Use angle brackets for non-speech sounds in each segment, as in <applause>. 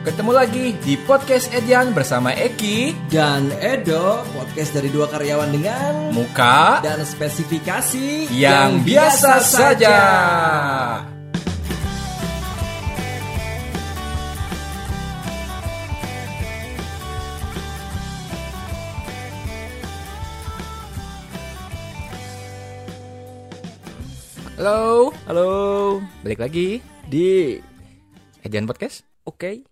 Ketemu lagi di podcast Edian bersama Eki, dan Edo, podcast dari dua karyawan dengan Muka, dan spesifikasi yang biasa saja. Halo, Halo, balik lagi di Edian Podcast. oke.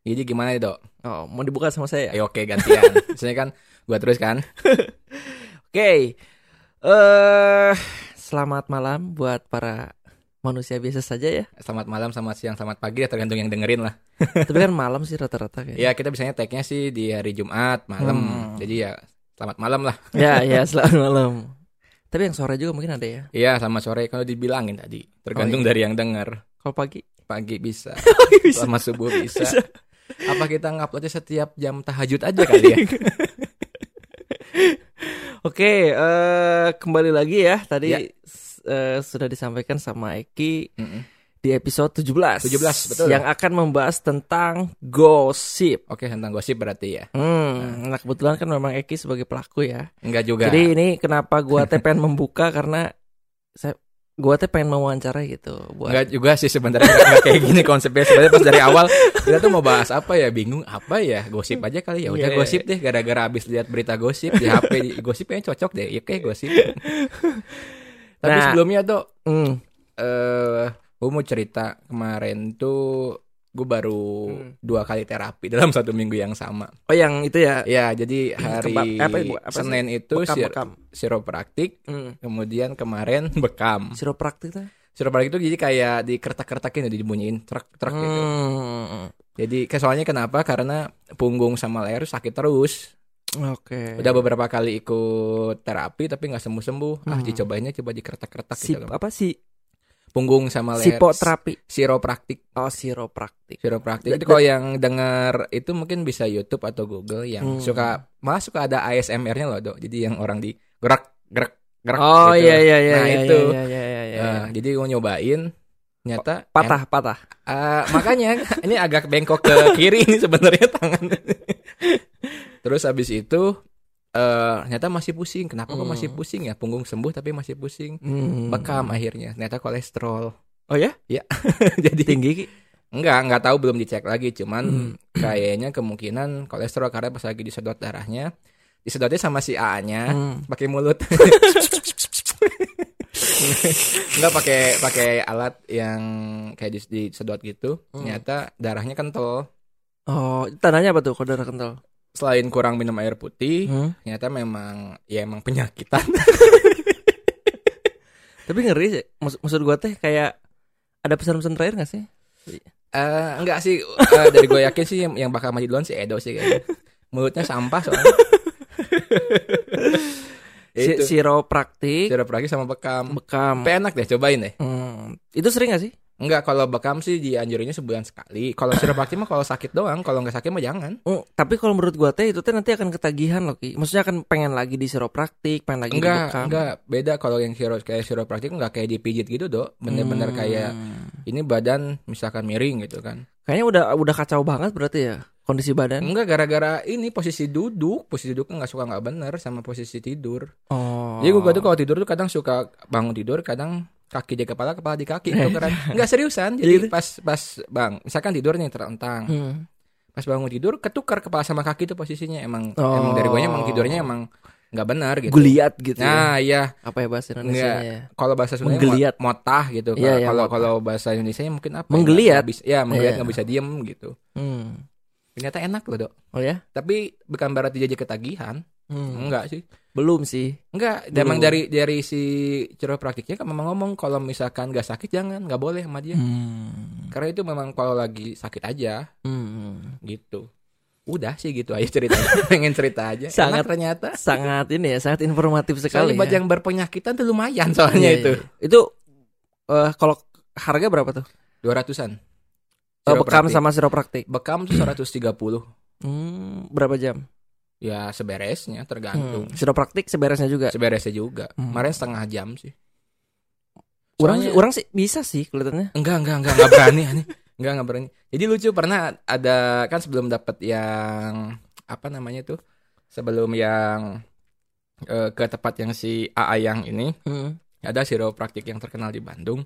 Jadi gimana Dok? Oh, mau dibuka sama saya? Ayo oke gantian. <laughs> Misalnya kan gua terus kan. <laughs> Oke. Eh, selamat malam buat para manusia biasa saja ya. Selamat malam, selamat siang, selamat pagi ya tergantung yang dengerin lah. <laughs> Tapi kan malam sih rata-rata kayak. Ya kita biasanya tag-nya sih di hari Jumat malam. Hmm. Jadi ya selamat malam lah. Ya, ya, selamat malam. Tapi yang sore juga mungkin ada ya. Iya selamat sore kalau dibilangin tadi. Tergantung Oh, iya. dari yang denger. Kalau pagi Pagi bisa, bisa. selamat subuh bisa. Apa kita nguploadnya setiap jam tahajud aja kali ya? <laughs> Oke, eh kembali lagi ya. Tadi Ya. eh, sudah disampaikan sama Eki Mm-mm. di episode 17. 17, betul. Yang akan membahas tentang gosip. Oke tentang gosip berarti ya? Hmm, nah kebetulan kan memang Eki sebagai pelaku ya. Enggak juga. Jadi ini kenapa gua pengen membuka karena saya gua teh pengen mewawancara gitu buat Enggak juga sih sebenarnya kayak gini konsepnya. Sebenarnya pas dari awal kita tuh mau bahas apa ya? Bingung apa ya? Gosip aja kali ya. Udah Iya. gosip deh gara-gara habis lihat berita gosip di HP di- gosip kayaknya cocok deh. Ya kayak gosip. Tapi Nah. sebelumnya tuh Hmm, eh gue mau cerita. Kemarin tuh gue baru Hmm. dua kali terapi <laughs> dalam satu minggu yang sama Oh yang itu ya. ya jadi hari Kebak- apa? Apa sih? Senin itu bekam sir- bekam. siropraktik Hmm. kemudian kemarin <laughs> bekam Siropraktik tuh. siropraktik itu jadi kayak dikertak-kertakin dibunyiin truk truk gitu Hmm. Jadi ke- soalnya kenapa? Karena punggung sama leher sakit terus. Oke. Udah beberapa kali ikut terapi tapi nggak sembuh-sembuh. Ah, Hmm. dicobainnya coba dikeretak-keretak Si gitu. apa sih? Punggung sama leher. Sipoterapi. Siropraktik. Oh, siropraktik. Siropraktik. Itu kalau yang dengar itu mungkin bisa YouTube atau Google yang Hmm. suka malah suka ada ASMR-nya loh, Dok. Jadi yang orang di gerak gerak gerak Oh gitu. iya iya iya Nah, iya, itu. iya iya iya iya. Nah, jadi gue nyobain nyata patah patah. Eh, makanya <laughs> ini agak bengkok ke kiri ini sebenarnya tangan. <laughs> Terus habis itu eh ternyata masih pusing. Kenapa kok Hmm. masih pusing ya? Punggung sembuh tapi masih pusing. Hmm. Bekam akhirnya. Ternyata kolesterol. Oh ya? <laughs> Jadi Tinggi Ki? enggak, enggak tahu belum dicek lagi, cuman Hmm. kayaknya kemungkinan kolesterol karena pas lagi disedot darahnya, disedotnya sama si A-nya Hmm. pakai mulut. <laughs> Enggak pakai pakai alat yang kayak dis- disedot gitu. Hmm. Ternyata darahnya kental. Oh, tandanya apa tuh kalau darah kental? Selain kurang minum air putih, Hmm. ternyata memang ya emang penyakitan. <laughs> Tapi ngeri sih. Maksud, maksud gua teh kayak ada pesan-pesan terakhir gak sih? Eh enggak sih, eh, dari gue yakin sih yang, yang bakal maju duluan si Edo sih kayaknya. Mulutnya sampah soalnya. <laughs> Si, siropraktik, Siropraktik sama bekam. bekam. Tapi enak deh, cobain deh. Hmm. Itu sering gak sih? Enggak, kalau bekam sih dianjurinnya sebulan sekali. Kalau siropraktik mah kalau sakit doang, kalau nggak sakit mah jangan. Oh, tapi kalau menurut gua teh itu teh nanti akan ketagihan loh Ki. Maksudnya akan pengen lagi di siropraktik, pengen lagi di Enggak, bekam. enggak beda kalau yang siro kayak siropraktik enggak kayak dipijit gitu, Dok. Bener-bener Hmm. kayak ini badan misalkan miring gitu kan. Kayaknya udah udah kacau banget berarti ya kondisi badan. Enggak gara-gara ini posisi duduk, posisi duduk nggak suka nggak bener sama posisi tidur. Oh. Jadi gue tuh kalau tidur tuh kadang suka bangun tidur, kadang kaki di kepala, kepala di kaki <laughs> itu <laughs> keren. Enggak seriusan. Gitu? Jadi pas pas bang, misalkan tidur nih terentang, Hmm. pas bangun tidur ketukar kepala sama kaki tuh posisinya emang Oh. emang dari guanya emang tidurnya emang nggak benar gitu. Geliat gitu. ya. Nah iya, Apa ya bahasa Indonesia ya? kalau bahasa Sunda Menggeliat. motah gitu. Iya, iya, kalau motah. kalau bahasa Indonesia mungkin apa? ya? Menggeliat. Nggak bisa, ya menggeliat Iya. nggak bisa diem gitu. Hmm. Ternyata enak loh dok. Oh ya? Tapi bukan berarti jadi ketagihan. Hmm. Enggak sih. Belum sih. Enggak, Dulu. emang dari dari si chiropracticnya kan memang ngomong kalau misalkan nggak sakit jangan, nggak boleh sama dia. Hmm. Karena itu memang kalau lagi sakit aja Hmm. gitu. Udah sih gitu aja ceritanya. <laughs> Pengen cerita aja. Sangat- Enak ternyata. Sangat ini ya, sangat informatif sekali. Sekali buat ya. yang berpenyakitan tuh lumayan soalnya Iya, itu. iya. Itu eh kalau harga berapa tuh? Dua ratusan. Oh, bekam sama siropraktik. bekam tuh 130. Hmm, berapa jam? Ya seberesnya tergantung. Hmm. Siropraktik seberesnya juga. Seberesnya juga. Hmm. Kemarin setengah jam sih. Orang Soalnya- orang sih bisa sih kelihatannya. Enggak, enggak, enggak, enggak berani aneh. Enggak enggak berani. Jadi lucu pernah ada kan sebelum dapat yang apa namanya tuh? Sebelum yang eh, ke tempat yang si AA yang ini Hmm. ada praktik yang terkenal di Bandung.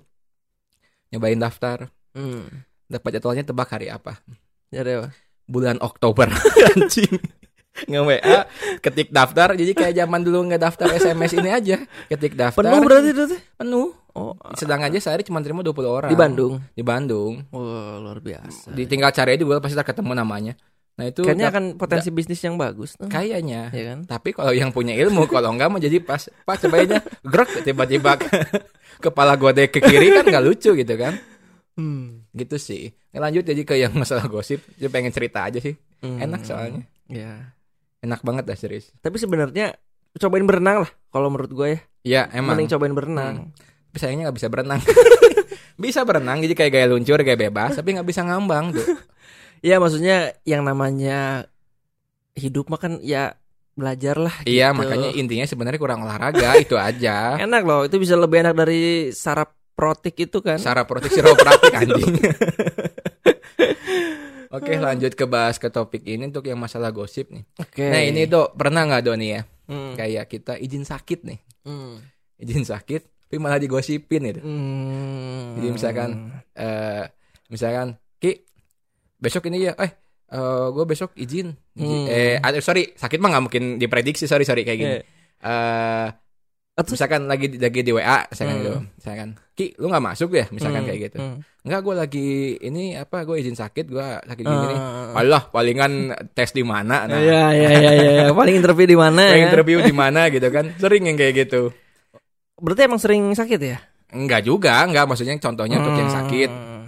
Nyobain daftar, Hmm. dapat jadwalnya tebak hari apa? Jadi apa? Bulan Oktober. <laughs> Anjing. Nge WA, ketik daftar. Jadi kayak zaman dulu nggak daftar SMS ini aja. Ketik daftar. Penuh berarti itu? Penuh. Oh, Sedang aja sehari cuma terima 20 orang. di Bandung. Di Bandung. Wah, luar biasa. Ditinggal cari aja di Google pasti tak ketemu namanya. Nah itu Kayaknya akan potensi bisnis yang bagus tuh. kayaknya. Ya kan? Tapi kalau yang punya ilmu, kalau enggak mau jadi pas pas cobainnya grek tiba-tiba ke- kepala gode ke kiri kan nggak lucu gitu kan. Hmm. Gitu sih. Lanjut jadi ke yang masalah gosip. Dia pengen cerita aja sih. Hmm. Enak soalnya. Ya. Enak banget dah serius. Tapi sebenarnya cobain berenang lah kalau menurut gue ya. Ya emang. Mending cobain berenang. Tapi sayangnya nggak bisa berenang. <laughs> bisa berenang jadi kayak gaya luncur kayak bebas tapi nggak bisa ngambang tuh. <laughs> Iya, maksudnya yang namanya hidup mah kan ya belajar lah Iya gitu. makanya intinya sebenarnya kurang olahraga <laughs> itu aja. enak loh, itu bisa lebih enak dari sarap protik itu kan. Sarah proteksi praktik anjing. Oke lanjut ke bahas ke topik ini untuk yang masalah gosip nih. Oke. Nah ini tuh pernah nggak Doni ya Hmm. kayak kita izin sakit nih, Hmm. izin sakit tapi malah digosipin gitu. Hmm. Jadi misalkan eh misalkan Ki besok ini ya eh gue besok izin, izin. Hmm. eh sorry sakit mah nggak mungkin diprediksi sorry sorry kayak gini. Iya. eh Atau- misalkan lagi di- lagi di WA misalkan Hmm. gitu misalkan Ki lu nggak masuk ya misalkan Hmm. kayak gitu Hmm. Enggak gue lagi ini apa gue izin sakit gue sakit gini gini Ah. Alah palingan tes di mana nah Iya iya iya iya iya. <laughs> paling interview di mana Kayak ya? interview di mana gitu kan sering yang kayak gitu Berarti emang sering sakit ya? enggak juga enggak maksudnya contohnya untuk yang sakit Hmm.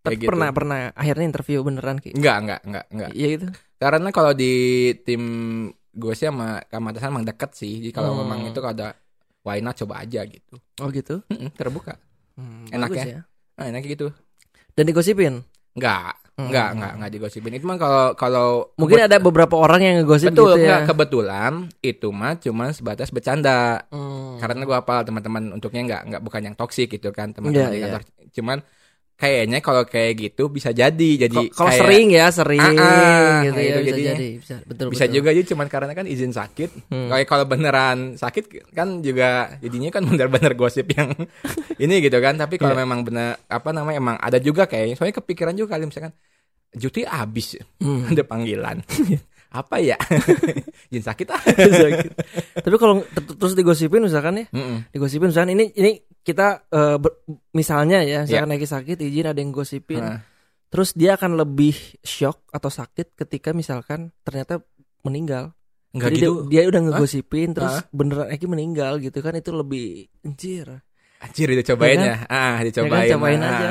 Tapi gitu. pernah pernah akhirnya interview beneran Ki? enggak enggak enggak enggak Iya gitu. karena kalau di tim gue sih sama Kamatasan emang deket sih jadi kalau Hmm. memang itu kalau ada why not coba aja gitu Oh gitu. Terbuka Hmm, Enak bagus ya? nah enak gitu Dan digosipin. enggak Hmm. enggak enggak enggak digosipin itu mah kalau kalau Mungkin ada beberapa orang yang ngegosip betul gitu ya. enggak kebetulan itu mah cuma sebatas bercanda Hmm. karena gue hafal teman-teman untuknya nggak nggak bukan yang toksik gitu kan teman-teman Iya, di iya. kantor cuman kayaknya kalau kayak gitu bisa jadi jadi Kalau- kayak- sering ya sering Ah, ah, gitu ya itu bisa jadinya. jadi bisa betul bisa betul. juga jadi cuman karena kan izin sakit Hmm. kayak kalau beneran sakit kan juga jadinya kan <laughs> bener-bener gosip yang <laughs> ini gitu kan tapi kalau Iya. memang bener apa namanya emang ada juga kayaknya soalnya kepikiran juga kali misalkan Juti abis Hmm. <laughs> ada panggilan apa ya <laughs> izin sakit ah Tapi kalau ter- terus digosipin misalkan ya, Mm-mm. digosipin misalkan ini ini kita ber- misalnya ya, misalkan lagi sakit izin ada yang gosipin. Nah, Terus dia akan lebih shock atau sakit ketika misalkan ternyata meninggal. nggak Jadi gitu dia, dia udah ngegosipin terus Hah? beneran Eki meninggal gitu kan itu lebih anjir. Anjir dicobain Ya ya, ah dicobain. Ya kan, cobain ah. aja.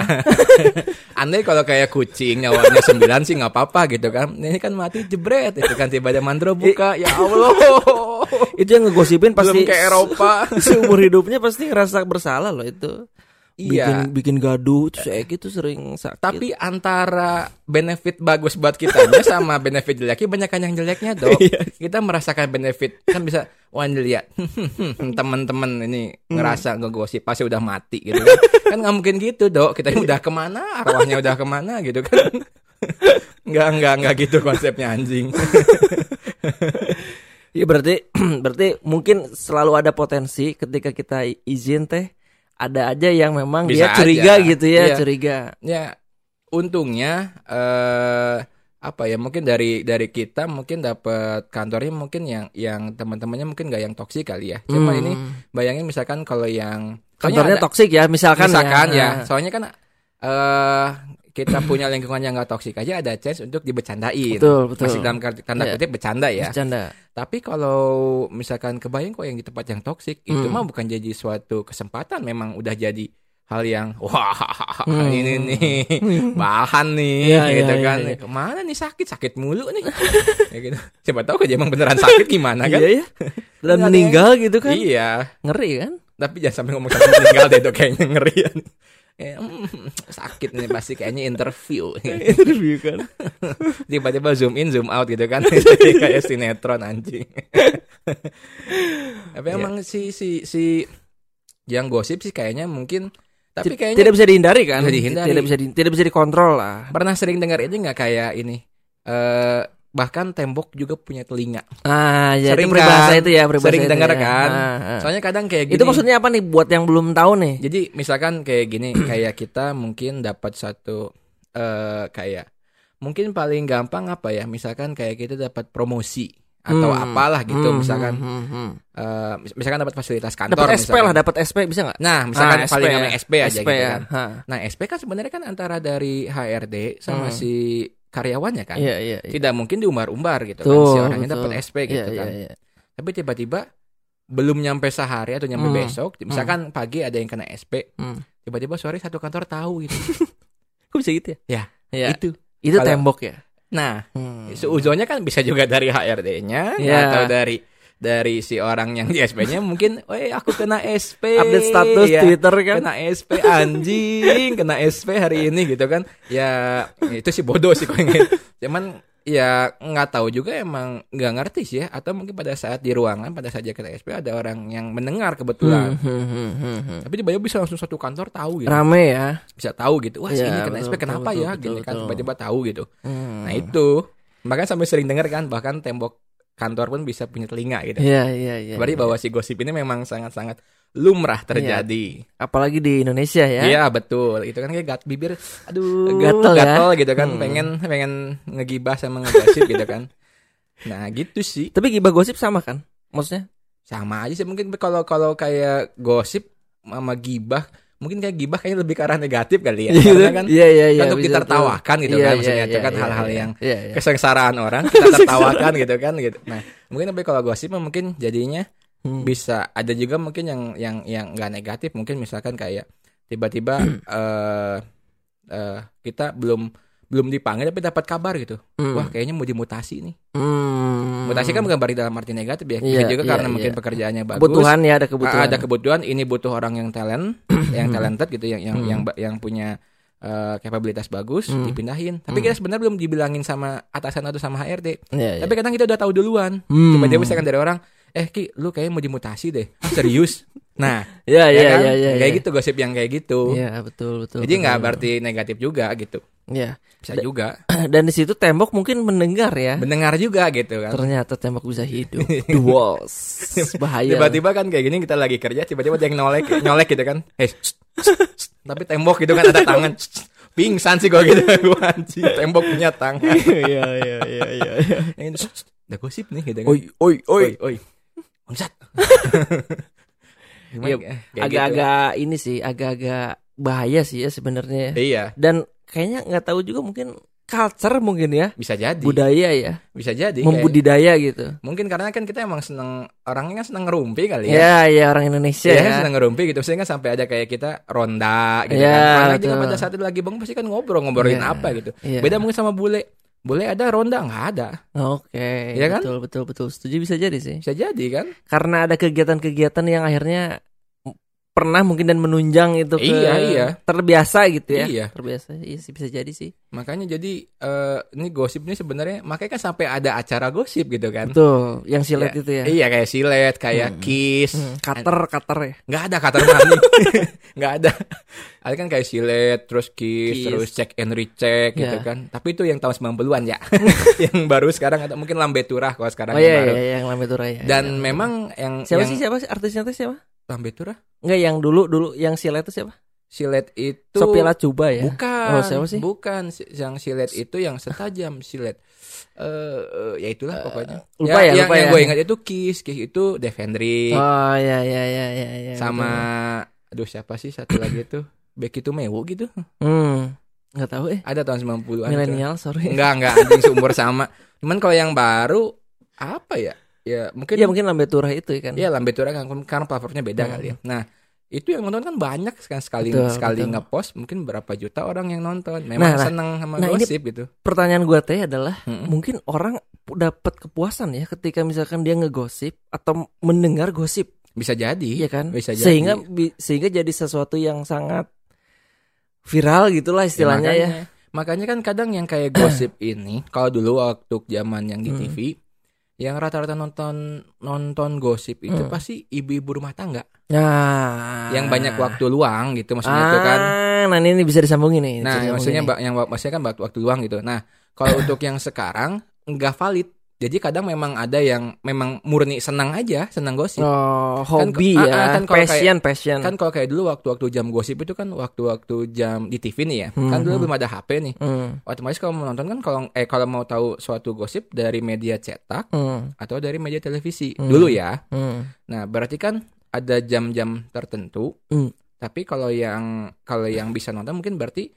<laughs> Andai kalau kayak kucing nyawanya 9 sih nggak apa-apa gitu kan. Ini kan mati jebret itu kan tiba ada mandro buka. ya Allah. <laughs> itu yang ngegosipin pasti Belum ke Eropa. <laughs> seumur hidupnya pasti ngerasa bersalah loh itu. Bikin Iya. bikin gaduh terus Eki tuh sering sakit. Tapi antara benefit bagus buat kitanya <laughs> sama benefit jeleknya banyak kan yang jeleknya dok. <laughs> Iya. Kita merasakan benefit kan bisa wah dilihat teman-teman ini <laughs> ngerasa ngegosip pasti udah mati gitu kan. kan nggak mungkin gitu dok. Kita udah ke mana arwahnya udah ke mana gitu kan. Nggak nggak nggak gitu konsepnya anjing. Iya berarti <clears throat> berarti mungkin selalu ada potensi ketika kita izin teh ada aja yang memang Bisa dia curiga aja. gitu ya, Iya. curiga. ya untungnya eh apa ya mungkin dari dari kita mungkin dapat kantornya mungkin yang yang teman-temannya mungkin nggak yang toksik kali ya cuma Hmm. ini bayangin misalkan kalau yang kantornya ada- toksik ya misalkan, misalkan ya, Nah, soalnya kan eh kita punya lingkungan yang nggak toksik aja ada chance untuk dibecandain Betul, betul. masih dalam tanda Iya. kutip bercanda ya bercanda. tapi kalau misalkan kebayang kok yang di tempat yang toksik itu Hmm. mah bukan jadi suatu kesempatan memang udah jadi hal yang <laughs> wah Hmm. ini nih <laughs> bahan nih Iya, gitu iya, kan iya, iya. ke mana nih sakit sakit mulu nih <laughs> ya gitu siapa tahu aja emang beneran sakit gimana kan Iya ya. Dan meninggal gitu kan. iya Ngeri kan? tapi jangan sampai ngomong sampai meninggal deh itu kayaknya ngeri ya. Kayak, mm, sakit nih pasti kayaknya interview <laughs> Interview kan. <laughs> tiba-tiba zoom in zoom out gitu kan <laughs> kayak sinetron anjing tapi Iya. emang si si si yang gosip sih kayaknya mungkin Tapi kayaknya tidak bisa dihindari kan? Tidak dihindari. Tidak bisa di- tidak bisa dikontrol lah. pernah sering dengar ini nggak kayak ini. eh bahkan tembok juga punya telinga. Ah, ya Sering itu peribahasa kan? itu ya, peribahasa Sering dengar ya. kan? Ah, ah. Soalnya kadang kayak gini. Itu maksudnya apa nih buat yang belum tahu nih? Jadi misalkan kayak gini, <clears throat> kayak kita mungkin dapat satu eh kayak mungkin paling gampang apa ya? Misalkan kayak kita dapat promosi atau Hmm. apalah gitu, Hmm, misalkan hmm, hmm, mis- misalkan dapat fasilitas kantor Dapat SP misalkan. lah, dapat SP bisa nggak? Nah, misalkan Ah, paling SP namanya ya. SP aja SP gitu ya. kan. Ha. Nah, SP kan sebenarnya kan antara dari HRD sama Hmm. si karyawannya kan. Iya, iya, iya. Tidak mungkin diumbar-umbar gitu kan Tuh, si orangnya dapat SP gitu Iya, kan. iya, iya. Tapi tiba-tiba belum nyampe sehari atau nyampe Hmm. besok, misalkan pagi ada yang kena SP, Hmm. tiba-tiba sore satu kantor tahu gitu. <laughs> Kok bisa gitu ya? Ya, Iya. Itu. Itu Kalau- tembok ya. Nah, Hmm. seujurnya kan bisa juga dari HRD-nya Iya. atau dari dari si orang yang di SP-nya mungkin, "Weh, aku kena SP." Update status Ya, Twitter kan. Kena SP anjing, kena SP hari <laughs> ini gitu kan. Ya, itu sih bodoh sih kok Cuman ya nggak tahu juga emang nggak ngerti sih ya atau mungkin pada saat di ruangan pada saat dia kena SP ada orang yang mendengar kebetulan. Hmm, hmm, hmm, hmm, hmm. Tapi tiba-tiba bisa langsung satu kantor tahu gitu. Rame ya. Bisa tahu gitu. Wah, Iya, ini kena betul, SP kenapa betul, ya? betul, Gini kan betul. tiba-tiba tahu gitu. Hmm. Nah itu makanya sampai sering dengar kan bahkan tembok kantor pun bisa punya telinga gitu. Iya, iya, iya. Berarti iya. bahwa si gosip ini memang sangat-sangat lumrah terjadi. apalagi di Indonesia ya. Iya betul. Itu kan kayak gat bibir, aduh Gatel ya. gitu kan. Hmm. Pengen pengen ngegibah sama ngegosip gitu kan. Nah gitu sih. Tapi gibah gosip sama kan? Maksudnya? Sama aja sih mungkin kalau kalau kayak gosip sama gibah mungkin kayak gibah kayaknya lebih ke arah negatif kali ya. Karena kan Iya, iya, iya. untuk bisa ditertawakan tuh. gitu Iya, kan iya, maksudnya itu iya, kan iya, hal-hal iya. yang Iya, iya. kesengsaraan orang <laughs> kita tertawakan gitu kan gitu. Nah, mungkin tapi kalau gosip mungkin jadinya Hmm. bisa ada juga mungkin yang yang yang nggak negatif mungkin misalkan kayak tiba-tiba <clears throat> eh eh, kita belum belum dipanggil tapi dapat kabar gitu. Hmm. Wah, kayaknya mau dimutasi nih. Hmm. Mutasi kan bukan berarti dalam arti negatif ya. Bisa Iya, juga iya, karena mungkin iya. pekerjaannya bagus. kebutuhan ya ada kebutuhan. Ah, ada kebutuhan ini butuh orang yang talent, <coughs> yang talented gitu yang yang Hmm. yang ba- yang punya eh, kapabilitas bagus Hmm. dipindahin. Tapi Hmm. kita sebenarnya belum dibilangin sama atasan atau sama HRD. Iya, iya. Tapi kadang kita udah tahu duluan. Hmm. Tiba-tiba misalkan dari orang, "Eh, Ki, lu kayaknya mau dimutasi deh." Ah, serius? <laughs> Nah, Iya, ya iya, kan? iya, iya. kayak iya. gitu gosip yang kayak gitu. Iya, betul, betul. Jadi nggak berarti negatif juga gitu. Iya. Bisa juga. <clears throat> Dan di situ tembok mungkin mendengar ya. Mendengar juga gitu kan. Ternyata tembok bisa hidup. <laughs> The walls. Bahaya. Tiba-tiba kan kayak gini kita lagi kerja, tiba-tiba ada yang nolek, nyolek gitu kan. Hey, shh. tapi tembok gitu kan ada tangan. Pingsan sih gua gitu <laughs> anjing. Tembok punya tangan. <laughs> Iya, iya, iya, iya. iya. Udah gosip nih gitu kan. Oi, oi, oi. oi, oi. Bangsat. Iya, ya? Gitu. Agak-agak ini sih, agak-agak bahaya sih ya sebenarnya. Iya, Dan kayaknya nggak tahu juga mungkin culture mungkin ya, bisa jadi. budaya ya, Bisa jadi. kayak- membudidaya gitu. Mungkin karena kan kita emang seneng orangnya kan seneng ngerumpi kali ya. Ya, ya orang Indonesia Iya ya. kan seneng ngerumpi gitu Sehingga sampai ada kayak kita ronda gitu Iya, kan juga betul. pada saat itu lagi bang Pasti kan ngobrol Ngobrolin Iya, apa gitu iya. Beda mungkin sama bule Bule ada ronda nggak ada Oke, Iya kan? betul betul betul setuju bisa jadi sih. Bisa jadi kan Karena ada kegiatan-kegiatan yang akhirnya pernah mungkin dan menunjang itu ke Iya, iya. terbiasa gitu ya. Iya. Terbiasa. Iya sih bisa jadi sih. Makanya jadi eh, Ini gosip ini sebenarnya Makanya kan sampai ada acara gosip gitu kan Betul, yang silet itu ya. Iya kayak silet Kayak kiss Hmm, cutter, cutter ya. nggak ada kata mani <laughs> nggak ada ada kan kayak silet terus kiss, Kiss. terus check and recheck gitu Iya. kan tapi itu yang tahun 90-an ya <laughs> yang baru sekarang atau mungkin lambe turah kalau sekarang Oh yang iya, baru iya, yang Lambe Tura ya. dan Iya. memang yang siapa yang sih siapa sih artisnya tuh siapa? lambe turah Enggak yang dulu dulu yang silet itu siapa? silet itu Sophia Lacuba ya. bukan Oh, siapa sih? bukan yang silet itu yang setajam silet eh eh, ya itulah pokoknya lupa ya, yang, lupa yang ya. gue ingat itu kiss kiss itu Devendri Oh iya iya iya iya iya. sama aduh siapa sih satu lagi itu Becky Tumewu gitu. Hmm. Enggak tahu eh. ada tahun 90-an itu. Milenial, sorry. Enggak, enggak anjing seumur sama. Cuman kalau yang baru apa ya? Ya mungkin Iya mungkin Lambe Tura itu kan. ya Lambe Tura kan karena platformnya beda Hmm. kali ya. Nah, itu yang nonton kan banyak kan sekali Betul, sekali betul. ngepost mungkin berapa juta orang yang nonton. Memang Nah, nah. seneng sama Nah, ini- gosip gitu. Pertanyaan gua teh adalah Mm-mm. mungkin orang dapat kepuasan ya ketika misalkan dia ngegosip atau mendengar gosip, Bisa jadi. iya kan? Bisa jadi. Sehingga sehingga jadi sesuatu yang sangat viral gitulah istilahnya ya. makanya, makanya kan kadang yang kayak <clears throat> gosip ini kalau dulu waktu zaman yang di Hmm. TV yang rata-rata nonton nonton gosip itu Hmm. pasti ibu-ibu rumah tangga Nah, yang banyak waktu luang gitu maksudnya itu kan. Ah, nah ini bisa disambungin nih. Nah, maksudnya ba- yang maksudnya kan waktu, waktu luang gitu. Nah, kalau <clears throat> untuk yang sekarang nggak valid. Jadi kadang memang ada yang memang murni senang aja, senang gosip. Oh, hobi ah, ya, ah, kan kalau passion, passion. Kan kalau kayak dulu waktu-waktu jam gosip itu kan waktu-waktu jam di TV nih ya. Kan Hmm, dulu hmm. belum ada HP nih. Hmm, Otomatis kalau mau nonton kan kalau eh kalau mau tahu suatu gosip dari media cetak hmm, atau dari media televisi Hmm. dulu ya. hmm. Nah, berarti kan ada jam-jam tertentu. Hmm. Tapi kalau yang kalau yang bisa nonton mungkin berarti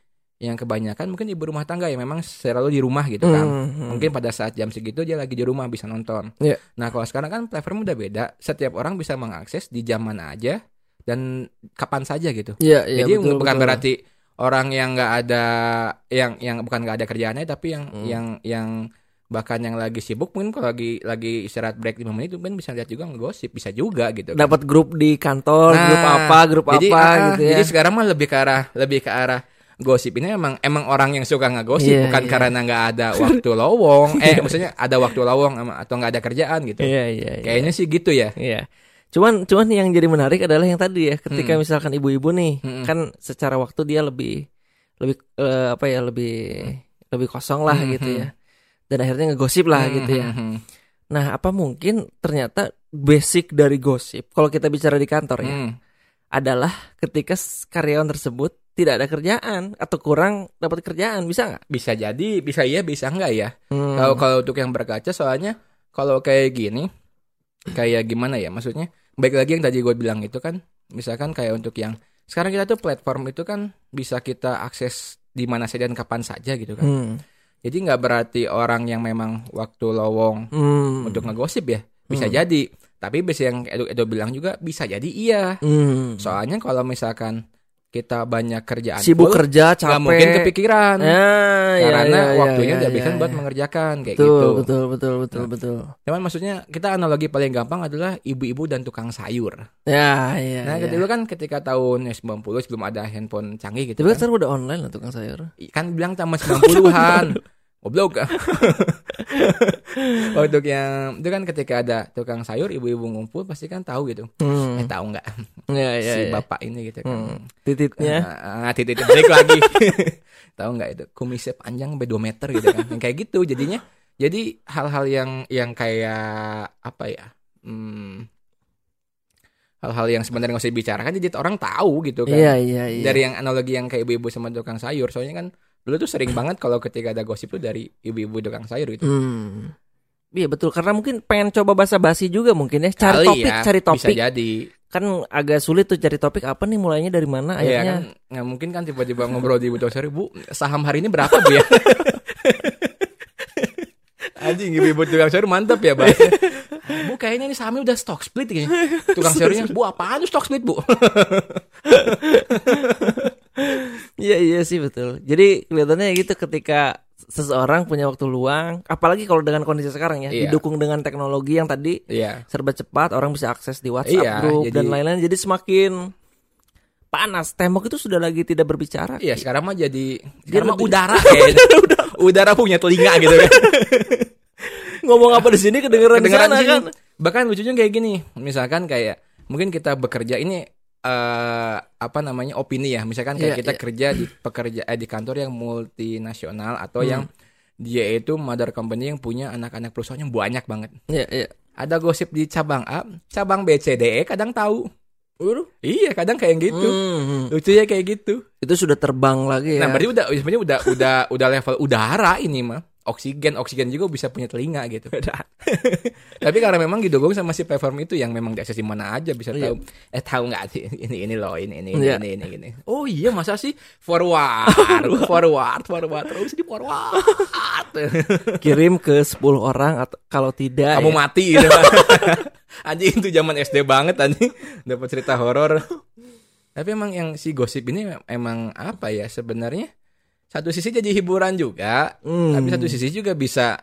yang kebanyakan mungkin ibu rumah tangga yang memang selalu di rumah gitu kan. Hmm, hmm. Mungkin pada saat jam segitu dia lagi di rumah bisa nonton. Iya. Nah, kalau sekarang kan platform udah beda. Setiap orang bisa mengakses di jam mana aja dan kapan saja gitu. Iya, iya, Jadi betul, bukan betul. berarti orang yang nggak ada yang yang bukan nggak ada kerjaannya tapi yang Hmm. yang yang bahkan yang lagi sibuk mungkin kalau lagi lagi istirahat break 5 menit mungkin bisa lihat juga ngegosip bisa juga gitu. kan. dapat grup di kantor, Nah, grup apa, grup jadi, apa ah, gitu ya. Jadi sekarang mah lebih ke arah lebih ke arah gosip ini emang emang orang yang suka ngegosip Iya, bukan iya. karena nggak ada <laughs> waktu lowong eh maksudnya ada waktu lowong atau nggak ada kerjaan gitu Iya, iya, iya. kayaknya sih gitu ya Iya. Cuman cuman yang jadi menarik adalah yang tadi ya, ketika Hmm. misalkan ibu-ibu nih, Hmm. kan secara waktu dia lebih lebih eh, apa ya, lebih lebih kosong lah Hmm, gitu hmm. ya. Dan akhirnya ngegosip lah Hmm, gitu ya. hmm, hmm, Nah, apa mungkin ternyata basic dari gosip kalau kita bicara di kantor ya, hmm. adalah ketika karyawan tersebut tidak ada kerjaan atau kurang dapat kerjaan, bisa nggak? bisa jadi bisa iya bisa enggak ya Hmm. Kalau kalau untuk yang berkaca soalnya kalau kayak gini kayak gimana ya maksudnya baik lagi yang tadi gue bilang itu kan misalkan kayak untuk yang sekarang kita tuh platform itu kan bisa kita akses di mana saja dan kapan saja gitu kan. Hmm. Jadi nggak berarti orang yang memang waktu lowong Hmm. untuk ngegosip ya bisa Hmm. jadi. Tapi bisa yang Edo, Edo bilang juga bisa jadi iya. Hmm. Soalnya kalau misalkan kita banyak kerjaan sibuk full, kerja, capek. nggak mungkin kepikiran. Ah, iya, karena iya, iya, waktunya udah bisa iya, buat iya. mengerjakan kayak betul, gitu. betul, betul, betul, Nah. betul. Cuman maksudnya kita analogi paling gampang adalah ibu-ibu dan tukang sayur. Ya, iya. nah, dulu kan ketika tahun 90 sebelum ada handphone canggih gitu Tapi kan kan. sekarang udah online lah tukang sayur. Kan bilang tahun 90-an. <laughs> Goblok. <laughs> Untuk yang itu kan ketika ada tukang sayur ibu-ibu ngumpul pasti kan tahu gitu. Hmm. Eh tahu nggak Ya, ya, si ya. bapak ini gitu kan. Hmm. Tititnya. Ah, titik break lagi. <laughs> tahu nggak itu kumisnya panjang sampai 2 meter gitu kan. Yang kayak gitu jadinya. Jadi hal-hal yang yang kayak apa ya? Hmm, hal-hal yang sebenarnya nggak usah dibicarakan jadi orang tahu gitu kan. Iya, iya, iya. Dari yang analogi yang kayak ibu-ibu sama tukang sayur. Soalnya kan dulu tuh sering banget kalau ketika ada gosip tuh dari ibu-ibu tukang sayur gitu. Hmm. Iya betul karena mungkin pengen coba basa-basi juga mungkin ya cari Kali topik ya, cari Bisa topik jadi. kan agak sulit tuh cari topik apa nih mulainya dari mana Iya akhirnya kan nggak mungkin kan tiba-tiba ngobrol di ibu tukang sayur, Bu, saham hari ini berapa Bu ya? <laughs> Anjing ibu-ibu tukang sayur mantap ya bahasnya. Bu kayaknya ini sahamnya udah stock split kayaknya. Tukang sayurnya, Bu apaan tuh stock split Bu? <laughs> Iya iya sih betul jadi kelihatannya gitu ketika seseorang punya waktu luang apalagi kalau dengan kondisi sekarang ya Iya. didukung dengan teknologi yang tadi Iya. serba cepat orang bisa akses di WhatsApp Iya, grup jadi- dan lain-lain jadi semakin panas tembok itu sudah lagi tidak berbicara Iya, sekarang mah jadi sekarang mah udara <laughs> kayaknya. udara punya telinga gitu kan. <laughs> ngomong apa di sini kedengeran, Kedengeran sana di sini. kan Bahkan lucunya kayak gini, misalkan kayak mungkin kita bekerja ini eh apa namanya opini ya, misalkan kayak Iya, kita iya. kerja di pekerja eh, di kantor yang multinasional atau Hmm. yang dia itu mother company yang punya anak-anak perusahaan yang banyak banget. Iya iya Ada gosip di cabang A, cabang B, C, D, E kadang tahu. Iya, kadang kayak gitu. Hmm. Lucunya kayak gitu. itu sudah terbang lagi ya Nah, berarti udah sebenarnya udah udah udah level udara ini mah. Oksigen, oksigen juga bisa punya telinga gitu. <laughs> <laughs> Tapi karena memang didukung sama si platform itu yang memang diakses di mana aja bisa Iya. tahu. Eh tahu nggak sih <laughs> ini ini loh ini ini Iya. ini ini ini. Oh iya masa sih forward forward forward terus di forward. kirim ke 10 orang atau kalau tidak Kamu ya. mati gitu. anjing itu zaman SD banget anjing dapat cerita horor. Tapi emang yang si gosip ini emang apa ya sebenarnya satu sisi jadi hiburan juga, Hmm. tapi satu sisi juga bisa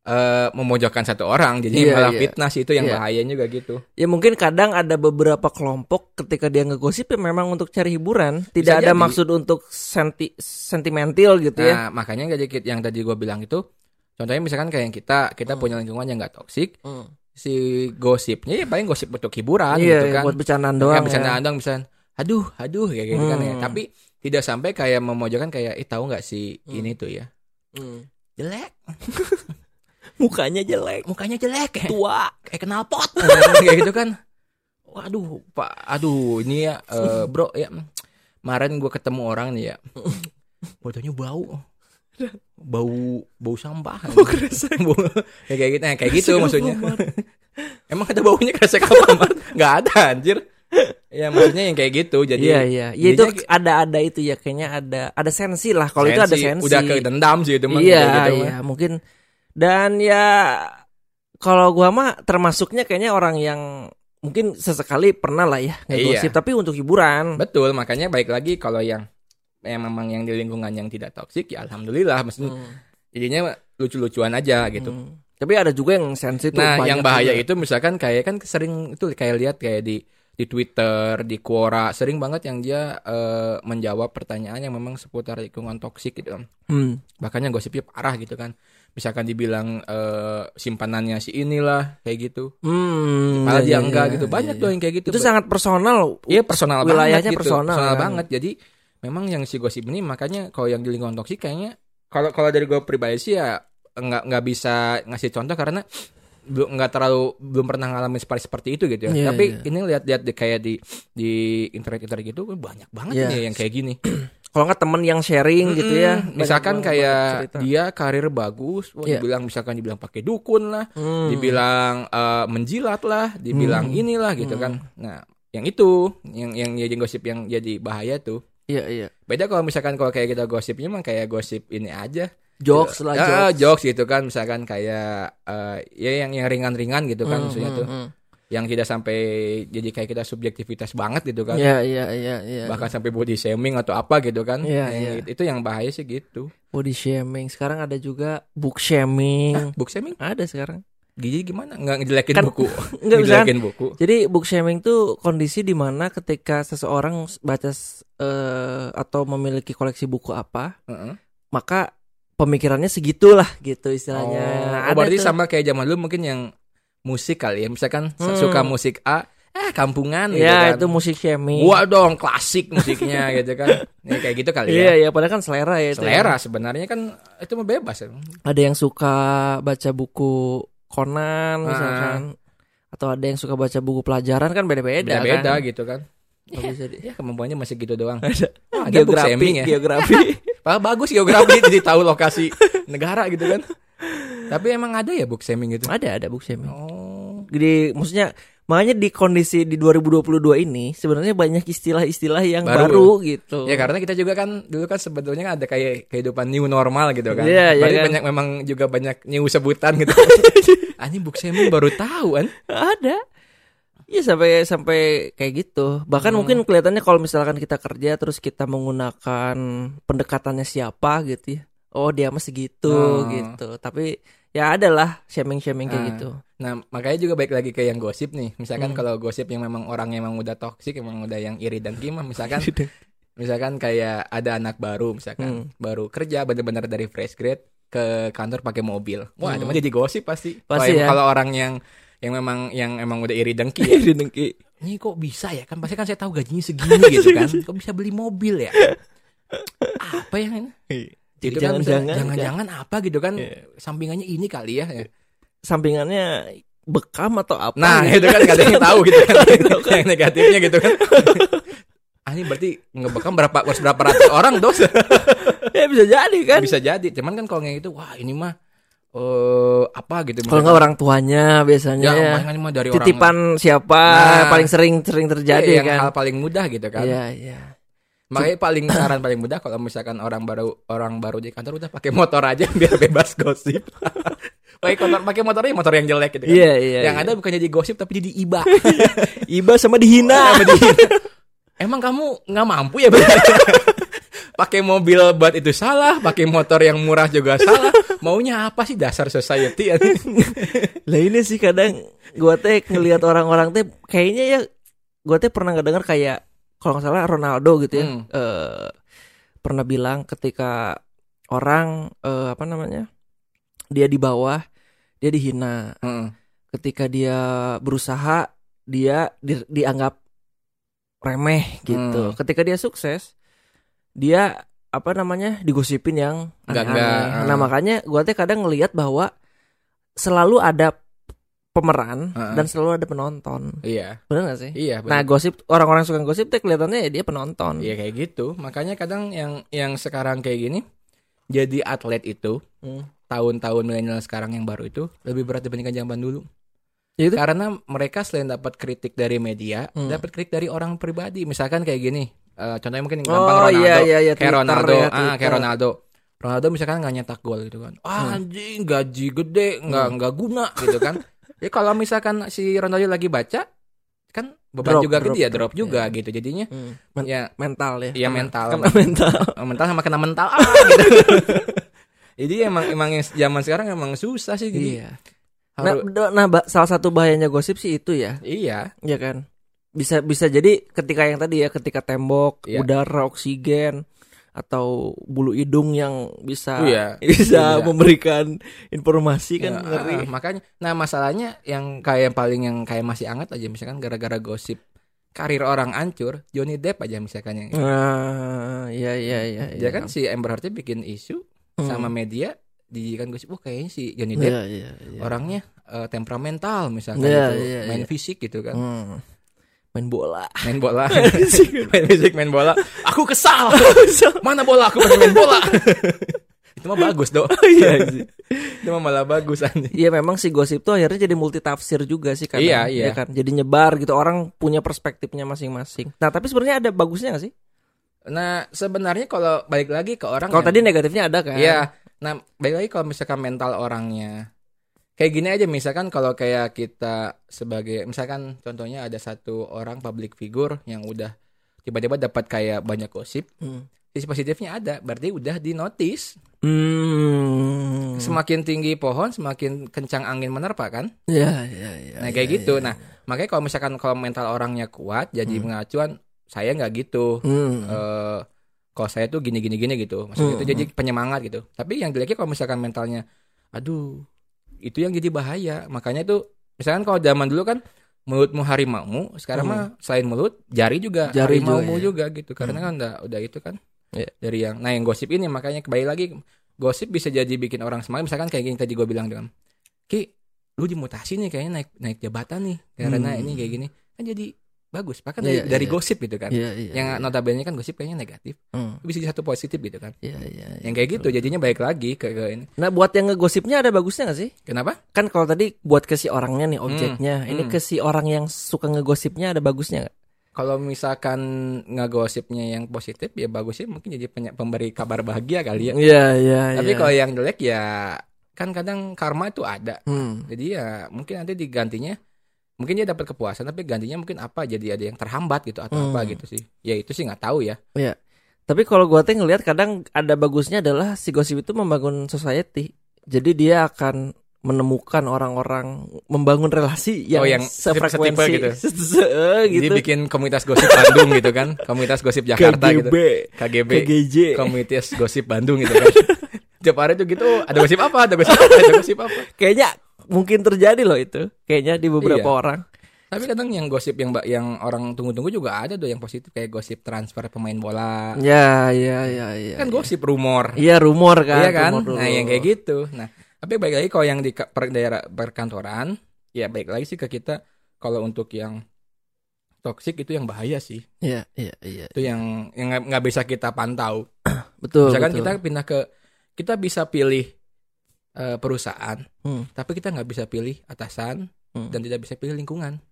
eh memojokkan satu orang jadi Iya, malah iya. fitnah sih itu yang Iya. bahaya juga gitu. Ya mungkin kadang ada beberapa kelompok ketika dia ngegosip ya memang untuk cari hiburan, tidak ada jadi. maksud untuk senti sentimental gitu ya. Nah, makanya gak dikit yang tadi gue bilang itu Contohnya misalkan kayak yang kita, kita Hmm. punya lingkungan yang nggak toksik, Hmm. si gosipnya ya paling gosip untuk hiburan Iya, gitu kan. buat bercandaan doang. bercandaan ya. doang misalkan, aduh, aduh kayak gitu kan ya. Hmm. Tapi tidak sampai kayak memojokkan kayak, ih tahu nggak si Hmm. ini tuh ya Hmm. jelek, <laughs> Mukanya jelek, mukanya jelek, tua. kayak kenal pot, <laughs> kayak gitu kan. Waduh, pak, aduh ini ya, eh, bro ya. Kemarin gue ketemu orang nih ya, <laughs> fotonya bau, bau bau sampah. Bau kresek. Bau- ya kayak gitu, nah, kayak gitu maksudnya. Emang ada baunya kresek Alfamart? Nggak ada anjir. Ya maksudnya yang kayak gitu. Jadi Iya iya. Ya itu ada ada itu ya kayaknya ada ada sensi lah. Kalau itu ada sensi. Udah kedendam sih itu mah. Iya gitu mah. iya mungkin dan ya kalau gua mah termasuknya kayaknya orang yang mungkin sesekali pernah lah ya ngegosip Iya. tapi untuk hiburan. Betul, makanya baik lagi kalau yang yang memang yang di lingkungan yang tidak toksik ya alhamdulillah maksudnya Hmm, jadinya lucu-lucuan aja gitu. hmm. Tapi ada juga yang sensi Nah, yang bahaya juga. itu misalkan kayak kan sering itu kayak lihat kayak di di Twitter, di Quora, sering banget yang dia eh, menjawab pertanyaan yang memang seputar lingkungan toksik gitu. Hmm. Bahkan yang gosipnya parah gitu kan. Misalkan dibilang eh, simpanannya si inilah kayak gitu. Hmm, iya, dia iya, enggak iya, gitu. iya, Banyak iya. tuh yang kayak gitu. Itu sangat personal. Iya personal wilayahnya banget gitu. personal, kan? banget. Jadi memang yang si gosip ini makanya kalau yang di lingkungan toksik kayaknya kalau kalau dari gue pribadi sih ya nggak nggak bisa ngasih contoh karena belum nggak terlalu belum pernah ngalamin seperti seperti itu gitu ya. Iya, Tapi iya. ini lihat-lihat di, kayak di di internet internet gitu banyak banget Iya. nih yang kayak gini. <clears throat> Kalau nggak temen yang sharing gitu ya. Misalkan kayak dia karir bagus, wah, Iya. dibilang misalkan dibilang pakai dukun lah, Hmm. dibilang eh, menjilat lah, dibilang Hmm. inilah gitu Hmm. kan. Nah, yang itu yang yang jadi gosip yang jadi bahaya tuh. Iya iya. Beda kalau misalkan kalau kayak kita gosipnya mah kayak gosip ini aja. Jokes lah jokes. Ah, jokes gitu kan misalkan kayak eh, ya yang yang ringan-ringan gitu kan Hmm, maksudnya hmm, tuh. hmm. Yang tidak sampai jadi kayak kita subjektivitas banget gitu kan. Iya iya iya iya. Bahkan sampai body shaming atau apa gitu kan. Iya, Yang iya. gitu- Itu yang bahaya sih gitu. body shaming. Sekarang ada juga book shaming. Book shaming Ada sekarang. Gigi gimana? Nggak ngejelekin Kan- buku. <laughs> Enggak bisa. ngejelekin buku. Jadi book shaming tuh kondisi di mana ketika seseorang baca eh, atau memiliki koleksi buku apa, Heeh. maka pemikirannya segitulah gitu istilahnya. Oh, Ada berarti tuh. sama kayak zaman dulu mungkin yang musik kali ya. Misalkan Hmm. suka musik A, eh kampungan gitu Ya kan. itu musik shaming. Gua dong klasik musiknya <laughs> gitu kan. Ya, kayak gitu kali Iya ya. iya padahal kan selera ya itu. ya. Selera sebenarnya kan itu mah bebas. ya. Ada yang suka baca buku Conan misalkan. Atau ada yang suka baca buku pelajaran kan beda-beda Beda-beda kan. gitu kan. Di- Ya kemampuannya masih gitu doang. Ada, Oh, geografi, ya. geografi. <laughs> Padahal bagus geografi <laughs> jadi tahu lokasi negara gitu kan. Tapi emang ada ya book shaming gitu. ada ada book shaming. Oh. Jadi maksudnya makanya di kondisi di 2022 ini sebenarnya banyak istilah-istilah yang Baru. baru, gitu. Ya karena kita juga kan dulu kan sebetulnya ada kayak kehidupan new normal gitu kan. Iya, iya Berarti kan. banyak memang juga banyak new sebutan gitu. <laughs> Anjing book shaming baru tahu kan. ada. Iya sampai sampai kayak gitu. Bahkan Hmm. mungkin kelihatannya kalau misalkan kita kerja terus kita menggunakan pendekatannya siapa gitu ya. Oh dia mah segitu Oh. gitu. Tapi ya adalah shaming-shaming kayak Ah. gitu. Nah, makanya juga baik lagi ke yang gosip nih. Misalkan Hmm. kalau gosip yang memang orang yang memang udah toksik, emang udah yang iri dan gimana misalkan misalkan kayak ada anak baru misalkan Hmm. baru kerja bener-bener dari fresh grade ke kantor pakai mobil. Wah, itu Hmm. mah jadi gosip pasti. Pasti kalau, ya. kalau orang yang yang memang yang emang udah iri dengki ya. <laughs> Iri dengki. Ini kok bisa ya? Kan pasti kan saya tahu gajinya segini gitu kan. <laughs> Kok bisa beli mobil ya? Apa yang ini? Gitu kan, Jangan-jangan- apa gitu kan? Iya. Sampingannya ini kali ya. Sampingannya bekam atau apa? Nah, gitu. itu kan gak ada yang <laughs> tahu gitu kan. yang negatifnya gitu kan. ah, ini berarti ngebekam berapa harus berapa ratus orang dos ya bisa jadi kan. bisa jadi cuman kan kalau yang itu wah ini mah eh apa gitu Kalau nggak orang tuanya biasanya ya, ya. mah dari Titipan siapa Nah. paling sering sering orang terjadi Iya, yang kan. hal paling mudah gitu kan Iya, iya. makanya paling <laughs> saran paling mudah kalau misalkan orang baru orang baru di kantor udah pakai motor aja <laughs> biar bebas gosip <laughs> pakai motor pakai motornya motor yang jelek gitu kan Iya, iya. yang iya. ada bukan jadi gosip tapi jadi iba iba sama dihina. Sama dia. Emang kamu nggak mampu ya? Pakai mobil buat itu salah, pakai motor yang murah juga salah. Maunya apa sih dasar society? <laughs> Lah ini sih kadang gua teh ngelihat orang-orang teh kayaknya ya gua teh pernah ngedenger kayak kalau nggak salah Ronaldo gitu ya. Hmm. eh, pernah bilang ketika orang eh, apa namanya? dia di bawah, dia dihina. Heeh. Ketika dia berusaha, dia di- dianggap remeh gitu. Hmm. Ketika dia sukses, dia apa namanya digosipin yang Enggak, aneh-aneh. Nah makanya gua teh kadang ngelihat bahwa selalu ada pemeran Heeh. dan selalu ada penonton. Iya. Benar gak sih? Iya, Nah benar. gosip orang-orang suka gosip teh kelihatannya ya dia penonton. Iya kayak gitu. Makanya kadang yang yang sekarang kayak gini jadi atlet itu Hmm. tahun-tahun milenial sekarang yang baru itu lebih berat dibandingkan zaman dulu. Ya itu Karena mereka selain dapat kritik dari media, Hmm. dapat kritik dari orang pribadi. Misalkan kayak gini, eh, contohnya mungkin yang Oh, gampang Ronaldo, iya, iya, iya, kayak Twitter Ronaldo, ya, ah, kayak. Ronaldo. Ronaldo misalkan nggak nyetak gol gitu kan, ah, Hmm. anjing gaji gede, nggak nggak guna gitu kan. Jadi <laughs> kalau misalkan si Ronaldo lagi baca, kan beban Drop, juga drop, gede ya, drop, drop juga iya. gitu. Jadinya Hmm. Men- ya mental ya. Iya, mental. Kena mental. <laughs> mental sama kena mental <laughs> ah gitu. Jadi emang emang zaman sekarang emang susah sih jadi Iya. Nah, nah, salah satu bahayanya gosip sih itu ya, iya ya kan. Bisa bisa jadi ketika yang tadi ya, ketika tembok, Iya. udara, oksigen atau bulu hidung yang bisa iya. <laughs> bisa Iya. memberikan informasi kan Ya, ngeri. ah, makanya nah masalahnya yang kayak yang paling yang kayak masih hangat aja misalkan gara-gara gosip karir orang hancur Johnny Depp aja misalkan yang Nah, iya iya iya. dia kan si Amber Heard bikin isu Hmm. sama media di kan gosip oh kayaknya si Johnny Depp Iya iya iya. orangnya eh, temperamental misalkan Iya, gitu iya, main iya. fisik gitu kan Hmm. Main bola. main bola main fisik <laughs> main bola <laughs> aku kesal mana bola aku pengen main bola <laughs> itu mah bagus dong Iya sih. itu mah malah bagus anjing Iya memang si gosip tuh akhirnya jadi multi tafsir juga sih kadang. Iya, iya. ya kan. Jadi nyebar gitu orang punya perspektifnya masing-masing. Nah tapi sebenarnya ada bagusnya gak sih? nah sebenarnya kalau balik lagi ke orang Kalau yang- tadi negatifnya ada kan? Iya. Nah, baik lagi kalau misalkan mental orangnya kayak gini aja misalkan kalau kayak kita sebagai misalkan contohnya ada satu orang public figure yang udah tiba-tiba dapat kayak banyak gosip, Hmm. sisi positifnya ada, berarti udah di notice. Hmm. Semakin tinggi pohon, semakin kencang angin menerpa kan? Iya iya iya. Nah, kayak iya, gitu. iya. Nah, makanya kalau misalkan kalau mental orangnya kuat jadi pengacuan saya nggak gitu. Hmm. eh kalau saya tuh gini gini gini gitu maksudnya Hmm, itu jadi penyemangat gitu tapi yang jeleknya kalau misalkan mentalnya aduh itu yang jadi bahaya makanya tuh misalkan kalau zaman dulu kan mulutmu harimaumu sekarang Hmm. mah selain mulut jari juga Jari harimaumu juga, juga, ya. gitu karena kan udah udah itu kan Iya. dari yang nah yang gosip ini makanya kembali lagi gosip bisa jadi bikin orang semangat misalkan kayak gini tadi gue bilang dengan ki lu dimutasi nih kayaknya naik naik jabatan nih karena Hmm. ini kayak gini kan jadi bagus bahkan Iya, dari, dari iya. gosip gitu kan Iya iya. yang iya. notabene kan gosip kayaknya negatif Hmm. bisa jadi satu positif gitu kan Iya iya. iya. yang kayak gitu jadinya baik lagi ke, ke ini Nah buat yang ngegosipnya ada bagusnya gak sih? kenapa Kan kalau tadi buat ke si orangnya nih objeknya, ini hmm. ke si orang yang suka ngegosipnya ada bagusnya gak? kalau misalkan ngegosipnya yang positif ya bagusnya mungkin jadi penya- pemberi kabar bahagia kali ya Iya iya. tapi iya. kalau yang jelek ya kan kadang karma itu ada Hmm. jadi ya mungkin nanti digantinya mungkin dia dapat kepuasan tapi gantinya mungkin apa? Jadi ada yang terhambat gitu atau Hmm. apa gitu sih? Ya itu sih nggak tahu ya. Tapi kalau gua teh ngelihat kadang ada bagusnya adalah si gosip itu membangun society. Jadi dia akan menemukan orang-orang membangun relasi yang, Oh, yang sefrekuensi. gitu. se- <laughs> se- eh, jadi gitu. bikin komunitas gosip Bandung gitu kan? Komunitas gosip Jakarta KGB, gitu. KGB KGJ. komunitas gosip Bandung gitu kan. <laughs> Tiap hari tuh gitu ada gosip apa? Ada gosip apa? Ada gosip apa? Kayaknya mungkin terjadi loh itu. Kayaknya di beberapa Iya. orang. Tapi kadang yang gosip yang mbak yang orang tunggu-tunggu juga ada tuh yang positif kayak gosip transfer pemain bola. Ya, ya, ya, ya. kan ya. gosip rumor. Iya rumor kan. Iya kan? rumor. Nah, yang kayak gitu. Nah, tapi baik lagi kalau yang di per daerah perkantoran, ya baik lagi sih ke kita kalau untuk yang toksik itu yang bahaya sih. Iya, iya, iya. Itu yang yang nggak- nggak bisa kita pantau. <clears throat> Betul. Misalkan betul. kita pindah ke kita bisa pilih eh, perusahaan, Hmm. tapi kita nggak bisa pilih atasan Hmm. dan tidak bisa pilih lingkungan.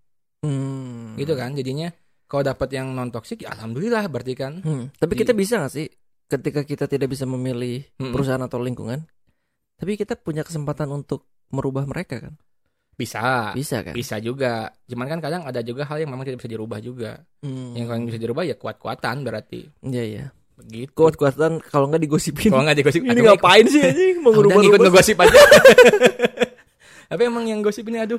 Hmm. Gitu kan? Jadinya kalau dapat yang non toksik ya alhamdulillah berarti kan. Hmm. Tapi kita bisa gak sih ketika kita tidak bisa memilih Mm-mm. perusahaan atau lingkungan, tapi kita punya kesempatan untuk merubah mereka kan? Bisa. Bisa kan? Bisa juga. Cuman kan kadang ada juga hal yang memang tidak bisa dirubah juga. Hmm. Yang kalau bisa dirubah ya kuat-kuatan berarti. Iya, iya. Begitu. Kuat-kuatan kalau nggak digosipin. Kalau nggak digosip, Ini ngapain sih <laughs> anjing ngikut ngerubah-rubah? ngegosip aja. <laughs> Tapi emang yang gosip ini aduh.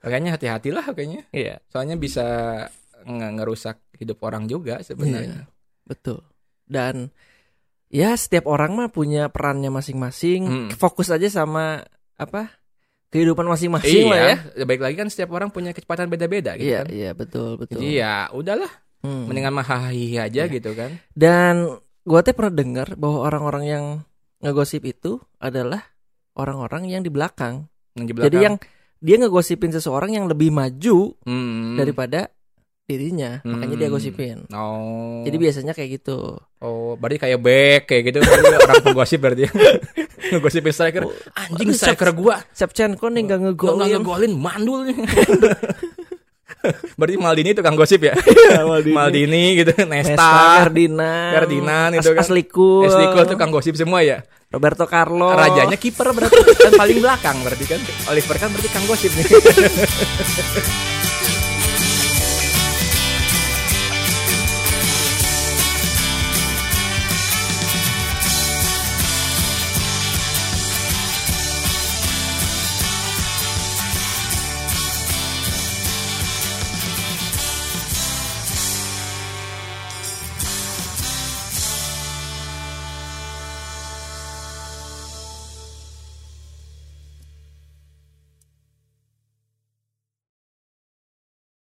Makanya hati-hatilah kayaknya. Iya, Soalnya bisa nge- ngerusak hidup orang juga sebenarnya. betul. Dan ya setiap orang mah punya perannya masing-masing. Hmm. Fokus aja sama apa kehidupan masing-masing lah ya. Iya, baik lagi kan setiap orang punya kecepatan beda-beda gitu Iya kan. iya betul betul. Jadi ya udahlah, Hmm. mendingan mah hahihi aja Iya. gitu kan. Dan gua teh pernah dengar bahwa orang-orang yang ngegosip itu adalah orang-orang yang di belakang. Yang di Jadi belakang. yang dia ngegosipin seseorang yang lebih maju Hmm. daripada dirinya, makanya dia Hmm. gosipin. Oh. Jadi biasanya kayak gitu. Oh, berarti kayak back kayak gitu orang penggosip berarti. <laughs> Ngegosipin striker. Anjing Aduh, striker gua Shevchenko nih gua ngegolin. nggak ngegolin mandul nih. <laughs> berarti Maldini tukang gosip ya? <laughs> Maldini. Maldini gitu, Nesta, Nesta, Ferdinand, Ferdinand itu kan. Asliku, Esliko tukang gosip semua ya. Roberto Carlos. Rajanya kiper berarti kan paling belakang berarti kan. Oliver kan berarti kang gosip nih. <laughs>